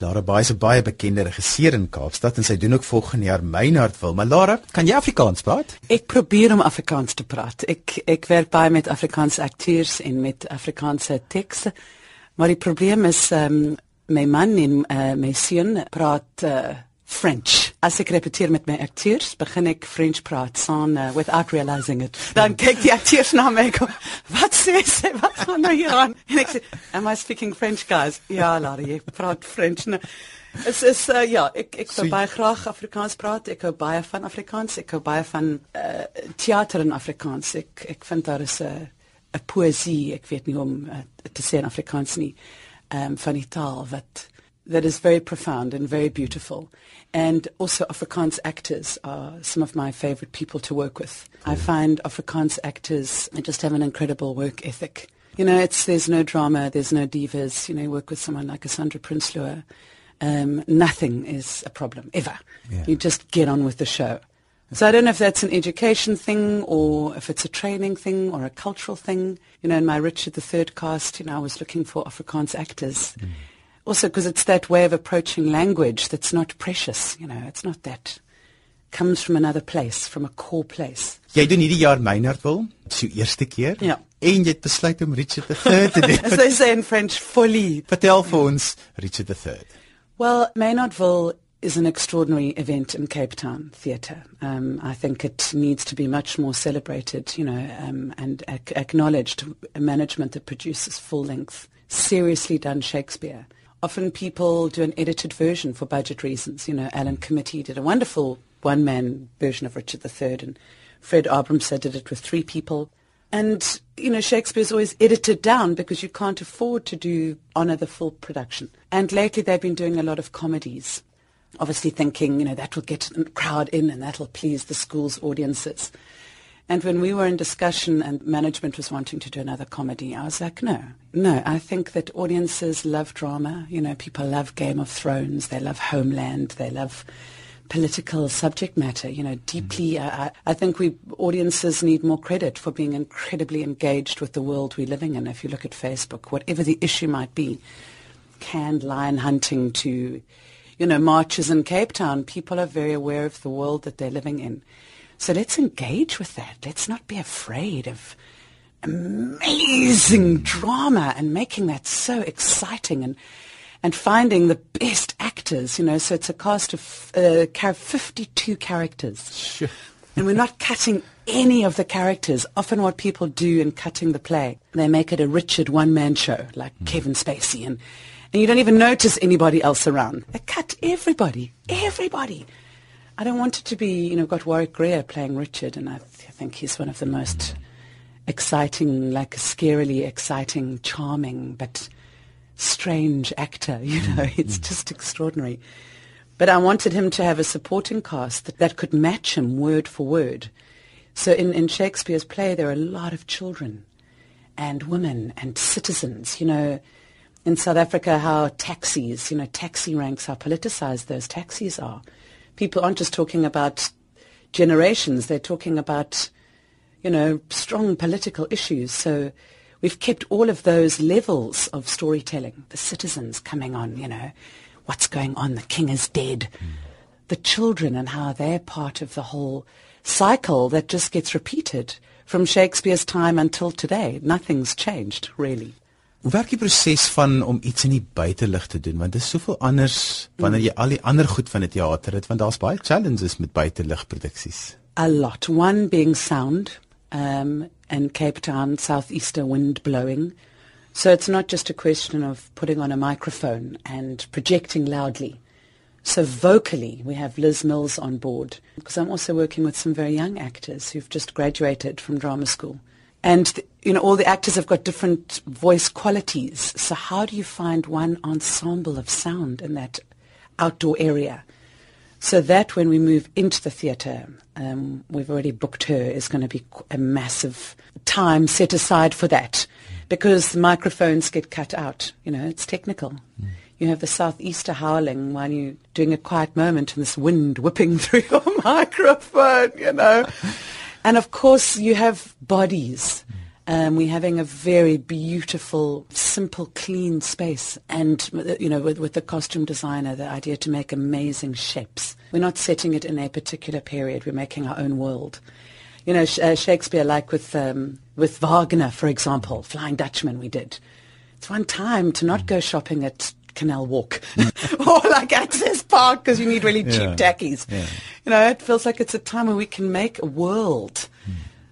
Baai is 'n baie bekende regisseur in Kaapstad en sy doen ook volgende jaar Meinhard wil. Maar Lara, kan jy Afrikaans praat? Ek probeer om Afrikaans te praat. Ek ek werk baie met Afrikaanse akteurs en met Afrikaanse tekste. Maar die probleem is ehm um, my man en uh, my seun praat uh, French. As ek repeteer met my akteurs, begin ek French praat son uh, without realizing it. Dan kyk die akteurs na my kom, wat sê sy? Wat gaan nou hier aan? En ek sê, am I speaking French guys? Ja, Larry, ek praat French. Nou, is is uh, ja, ek ek wil baie graag Afrikaans praat. Ek hou baie van Afrikaans. Ek hou baie van uh, teater in Afrikaans. Ek ek vind daar is 'n 'n poesie, ek weet nie om uh, te sê in Afrikaans nie, ehm um, van die taal wat that is very profound and very beautiful. And also Afrikaans actors are some of my favorite people to work with. Cool. I find Afrikaans actors just have an incredible work ethic. You know, it's there's no drama, there's no divas. You know, you work with someone like Cassandra Prinsloo. Um, nothing is a problem ever. Yeah. You just get on with the show. So I don't know if that's an education thing or if it's a training thing or a cultural thing. You know, in my Richard III cast, you know, I was looking for Afrikaans actors. Mm also because it's that way of approaching language that's not precious, you know, it's not that comes from another place, from a core place. Jy doen hierdie jaar Maynardville, so eerste keer. Ja. En jy het besluit om Richard III te doen. As they say in French, folie. Vertel vir ons Richard III. Well, Maynardville is an extraordinary event in Cape Town theatre. Um, I think it needs to be much more celebrated, you know, um, and ac- acknowledged. A management that produces full-length, seriously done Shakespeare often people do an edited version for budget reasons. You know, Alan Committie did a wonderful one-man version of Richard III, and Fred Abrahamse did it with three people. And, you know, Shakespeare's always edited down because you can't afford to do honour the full production. And lately they've been doing a lot of comedies, obviously thinking, you know, that will get the crowd in and that will please the school's audiences. And when we were in discussion and management was wanting to do another comedy, I was like, no, no, I think that audiences love drama. You know, people love Game of Thrones. They love Homeland. They love political subject matter, you know, deeply. Mm-hmm. I, I think we audiences need more credit for being incredibly engaged with the world we're living in. If you look at Facebook, whatever the issue might be, canned lion hunting to, you know, marches in Cape Town, people are very aware of the world that they're living in. So let's engage with that. Let's not be afraid of amazing drama and making that so exciting and and finding the best actors, you know, so it's a cast of uh, 52 characters. Sure. and we're not cutting any of the characters. Often what people do in cutting the play, they make it a Richard one-man show, like mm. Kevin Spacey, and, and you don't even notice anybody else around. They cut everybody, everybody. I don't want it to be, you know, got Warwick Grier playing Richard, and I, th- I think he's one of the most exciting, like scarily exciting, charming, but strange actor. You know, mm, it's mm. just extraordinary. But I wanted him to have a supporting cast that, that could match him word for word. So in, in Shakespeare's play, there are a lot of children and women and citizens. You know, in South Africa, how taxis, you know, taxi ranks, how politicized those taxis are people aren't just talking about generations, they're talking about, you know, strong political issues. So we've kept all of those levels of storytelling, the citizens coming on, you know, what's going on, the king is dead, the children and how they're part of the whole cycle that just gets repeated from Shakespeare's time until today. Nothing's changed, really. Hoe werk die proses van om iets in die buitelug te doen? Want dit is soveel anders wanneer jy al die ander goed van 'n teater het, want daar's baie challenges met buitelug produksies. A lot. One being sound, um and Cape Town southeaster wind blowing. So it's not just a question of putting on a microphone and projecting loudly. So vocally, we have Liz Mills on board because I'm also working with some very young actors who've just graduated from drama school. And, you know, all the actors have got different voice qualities. So how do you find one ensemble of sound in that outdoor area? So that when we move into the theatre, um, we've already booked her, is going to be a massive time set aside for that because the microphones get cut out. You know, it's technical. Mm. You have the southeaster howling while you're doing a quiet moment and this wind whipping through your microphone, you know. And of course, you have bodies. Um, we're having a very beautiful, simple, clean space, and you know, with, with the costume designer, the idea to make amazing shapes. We're not setting it in a particular period. We're making our own world. You know, uh, Shakespeare, like with um, with Wagner, for example, Flying Dutchman, we did. It's one time to not go shopping at Canal Walk or like Access Park because you need really cheap yeah. tackies. Yeah. You know, it feels like it's a time where we can make a world.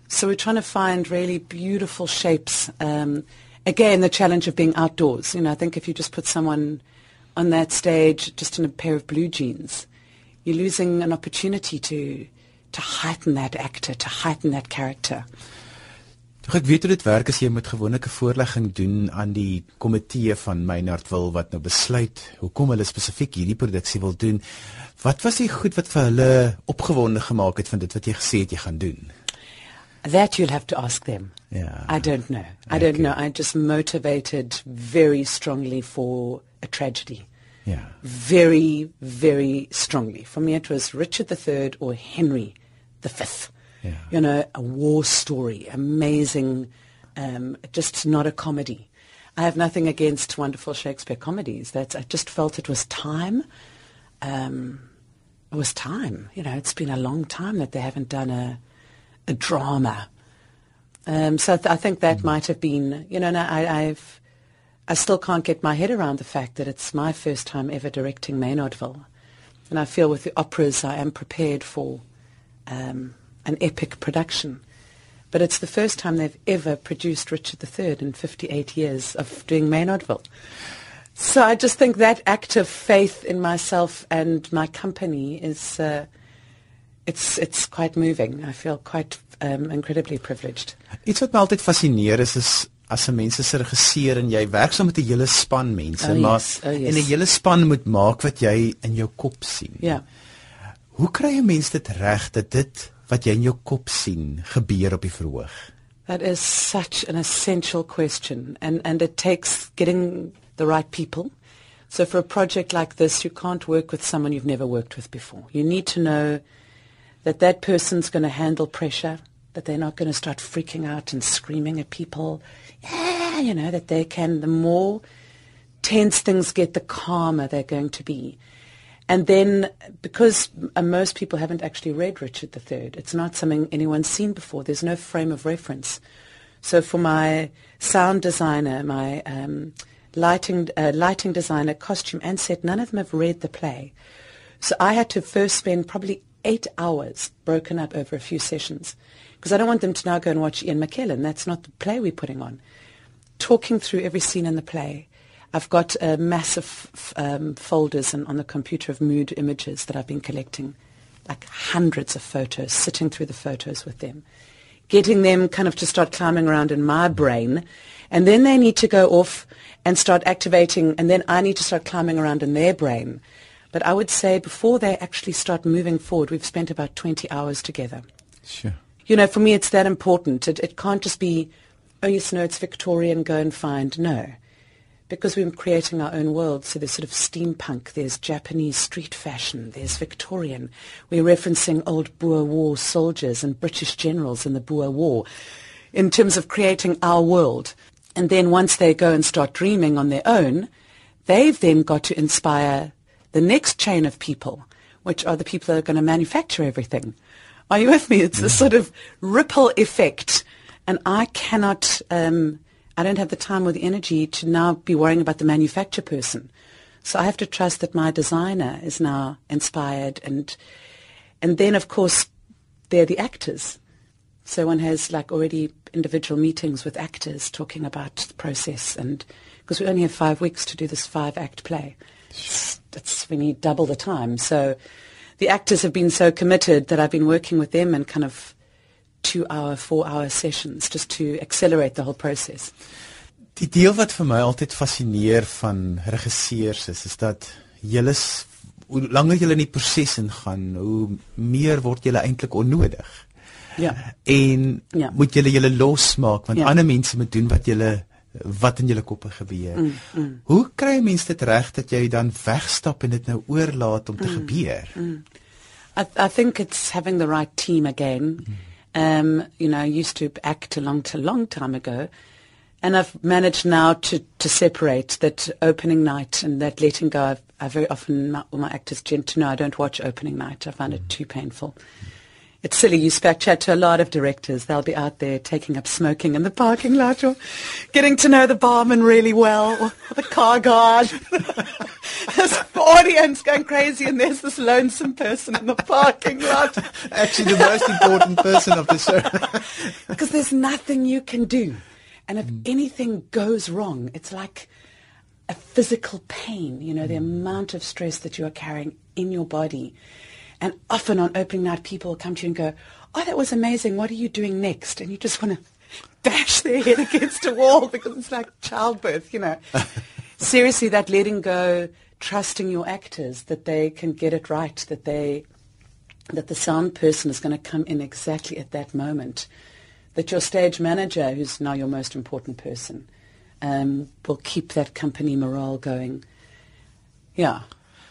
So we're trying to find really beautiful shapes. Um, again, the challenge of being outdoors. You know, I think if you just put someone on that stage just in a pair of blue jeans, you're losing an opportunity to to heighten that actor, to heighten that character. Ek weet hoe dit werk as jy met gewone voorlegging doen aan die komitee van Meinhard wil wat nou besluit hoekom hulle spesifiek hierdie produksie wil doen. Wat was die goed wat vir hulle opgewonde gemaak het van dit wat jy gesê het jy gaan doen? That you'll have to ask them. Yeah. I don't know. I okay. don't know. I just motivated very strongly for a tragedy. Yeah. Very, very strongly. For me, it was Richard III or Henry V. Yeah. You know, a war story, amazing, um, just not a comedy. I have nothing against wonderful Shakespeare comedies. That's, I just felt it was time. Um, it was time. You know, it's been a long time that they haven't done a, a drama. Um, so th- I think that mm. might have been, you know, I, I've, I still can't get my head around the fact that it's my first time ever directing Maynardville. And I feel with the operas I am prepared for um, an epic production. But it's the first time they've ever produced Richard III in 58 years of doing Maynardville. So I just think that act of faith in myself and my company is uh, it's it's quite moving. I feel quite um, incredibly privileged. Iets wat my altyd fascineer is is as 'n mens se regisseur en jy werk saam met 'n hele span mense, oh, maar yes, oh, yes. en 'n hele span moet maak wat jy in jou kop sien. Ja. Hoe kry 'n mens dit reg dat dit wat jy in jou kop sien gebeur op die verhoog? That is such an essential question and and it takes getting the right people. So for a project like this you can't work with someone you've never worked with before. You need to know that that person's going to handle pressure, that they're not going to start freaking out and screaming at people. Yeah, you know, that they can, the more tense things get, the calmer they're going to be. And then, because most people haven't actually read Richard III, it's not something anyone's seen before. There's no frame of reference. So for my sound designer, my um, lighting, uh, lighting designer, costume and set, none of them have read the play. So I had to first spend probably eight hours broken up over a few sessions. Because I don't want them to now go and watch Ian McKellen. That's not the play we're putting on. Talking through every scene in the play. I've got uh, massive um, folders on, on the computer of mood images that I've been collecting, like hundreds of photos, sitting through the photos with them, getting them kind of to start climbing around in my brain. And then they need to go off and start activating, and then I need to start climbing around in their brain but I would say before they actually start moving forward, we've spent about 20 hours together. Sure. You know, for me, it's that important. It, it can't just be, oh, yes, no, it's Victorian, go and find. No. Because we're creating our own world, so there's sort of steampunk, there's Japanese street fashion, there's Victorian. We're referencing old Boer War soldiers and British generals in the Boer War in terms of creating our world. And then once they go and start dreaming on their own, they've then got to inspire the next chain of people, which are the people that are going to manufacture everything. Are you with me? It's a sort of ripple effect. And I cannot, um, I don't have the time or the energy to now be worrying about the manufacture person. So I have to trust that my designer is now inspired and, and then of course they're the actors. So one has like already individual meetings with actors talking about the process and because we only have five weeks to do this five act play it's, we need double the time. So the actors have been so committed that I've been working with them in kind of two hour, four hour sessions just to accelerate the whole process. Die deel wat vir my altyd fascineer van regisseurs is is dat julle hoe langer julle in die proses ingaan, hoe meer word julle eintlik onnodig. Ja. En ja. moet julle julle losmaak want ja. ander mense moet doen wat julle wat in julle koppe gebeur. Mm, mm. Hoe kry 'n mens dit reg dat jy dan wegstap en dit nou oorlaat om te mm, gebeur? Mm. I, I think it's having the right team again. Mm. Um, you know, I used to act a long, a long time ago. And I've managed now to, to separate that opening night and that letting go. I've, I very often, my, all my actors tend to know I don't watch opening night. I find it too painful. It's silly. You back chat to a lot of directors. They'll be out there taking up smoking in the parking lot or getting to know the barman really well or the car guard. this audience going crazy and there's this lonesome person in the parking lot. Actually, the most important person of the show. Because there's nothing you can do. And if mm. anything goes wrong, it's like a physical pain, you know, mm. the amount of stress that you are carrying in your body. And often on opening night, people come to you and go, oh, that was amazing. What are you doing next? And you just want to bash their head against a wall because it's like childbirth, you know. Seriously, that letting go, trusting your actors that they can get it right, that they, that the sound person is going to come in exactly at that moment that your stage manager, who's now your most important person, um, will keep that company morale going. Yeah.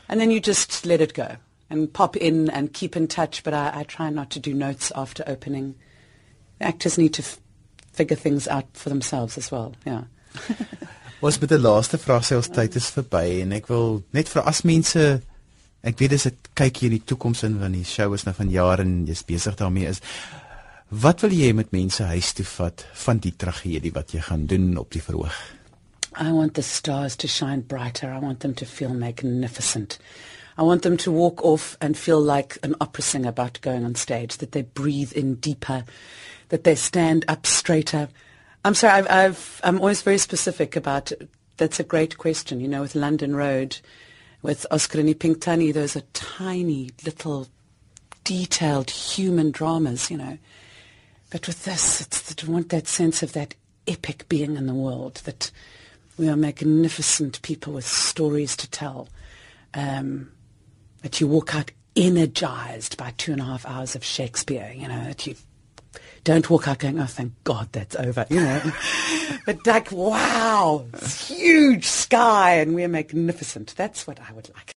And then you just let it go and pop in and keep in touch, but I, I try not to do notes after opening. Actors need to f- figure things out for themselves as well, yeah. Ons met die laaste vraag sê ons tyd is verby en ek wil net vir as mense ek weet dis 'n kykie in die toekoms in want die show is nou van jare en jy's besig daarmee is. Wat wil jy met mense huis toe vat van die tragedie wat jy gaan doen op die verhoog? I want the stars to shine brighter. I want them to feel magnificent. I want them to walk off and feel like an opera singer about going on stage, that they breathe in deeper, that they stand up straighter. I'm sorry, I've, I'm always very specific about, that's a great question, you know, with London Road, with Oscar and Pinktani, those are tiny little detailed human dramas, you know. But with this, it's that to want that sense of that epic being in the world, that we are magnificent people with stories to tell. Um, that you walk out energized by two and a half hours of Shakespeare, you know, that you don't walk out going, oh, thank God that's over, you know. but like, wow, huge sky and we're magnificent. That's what I would like.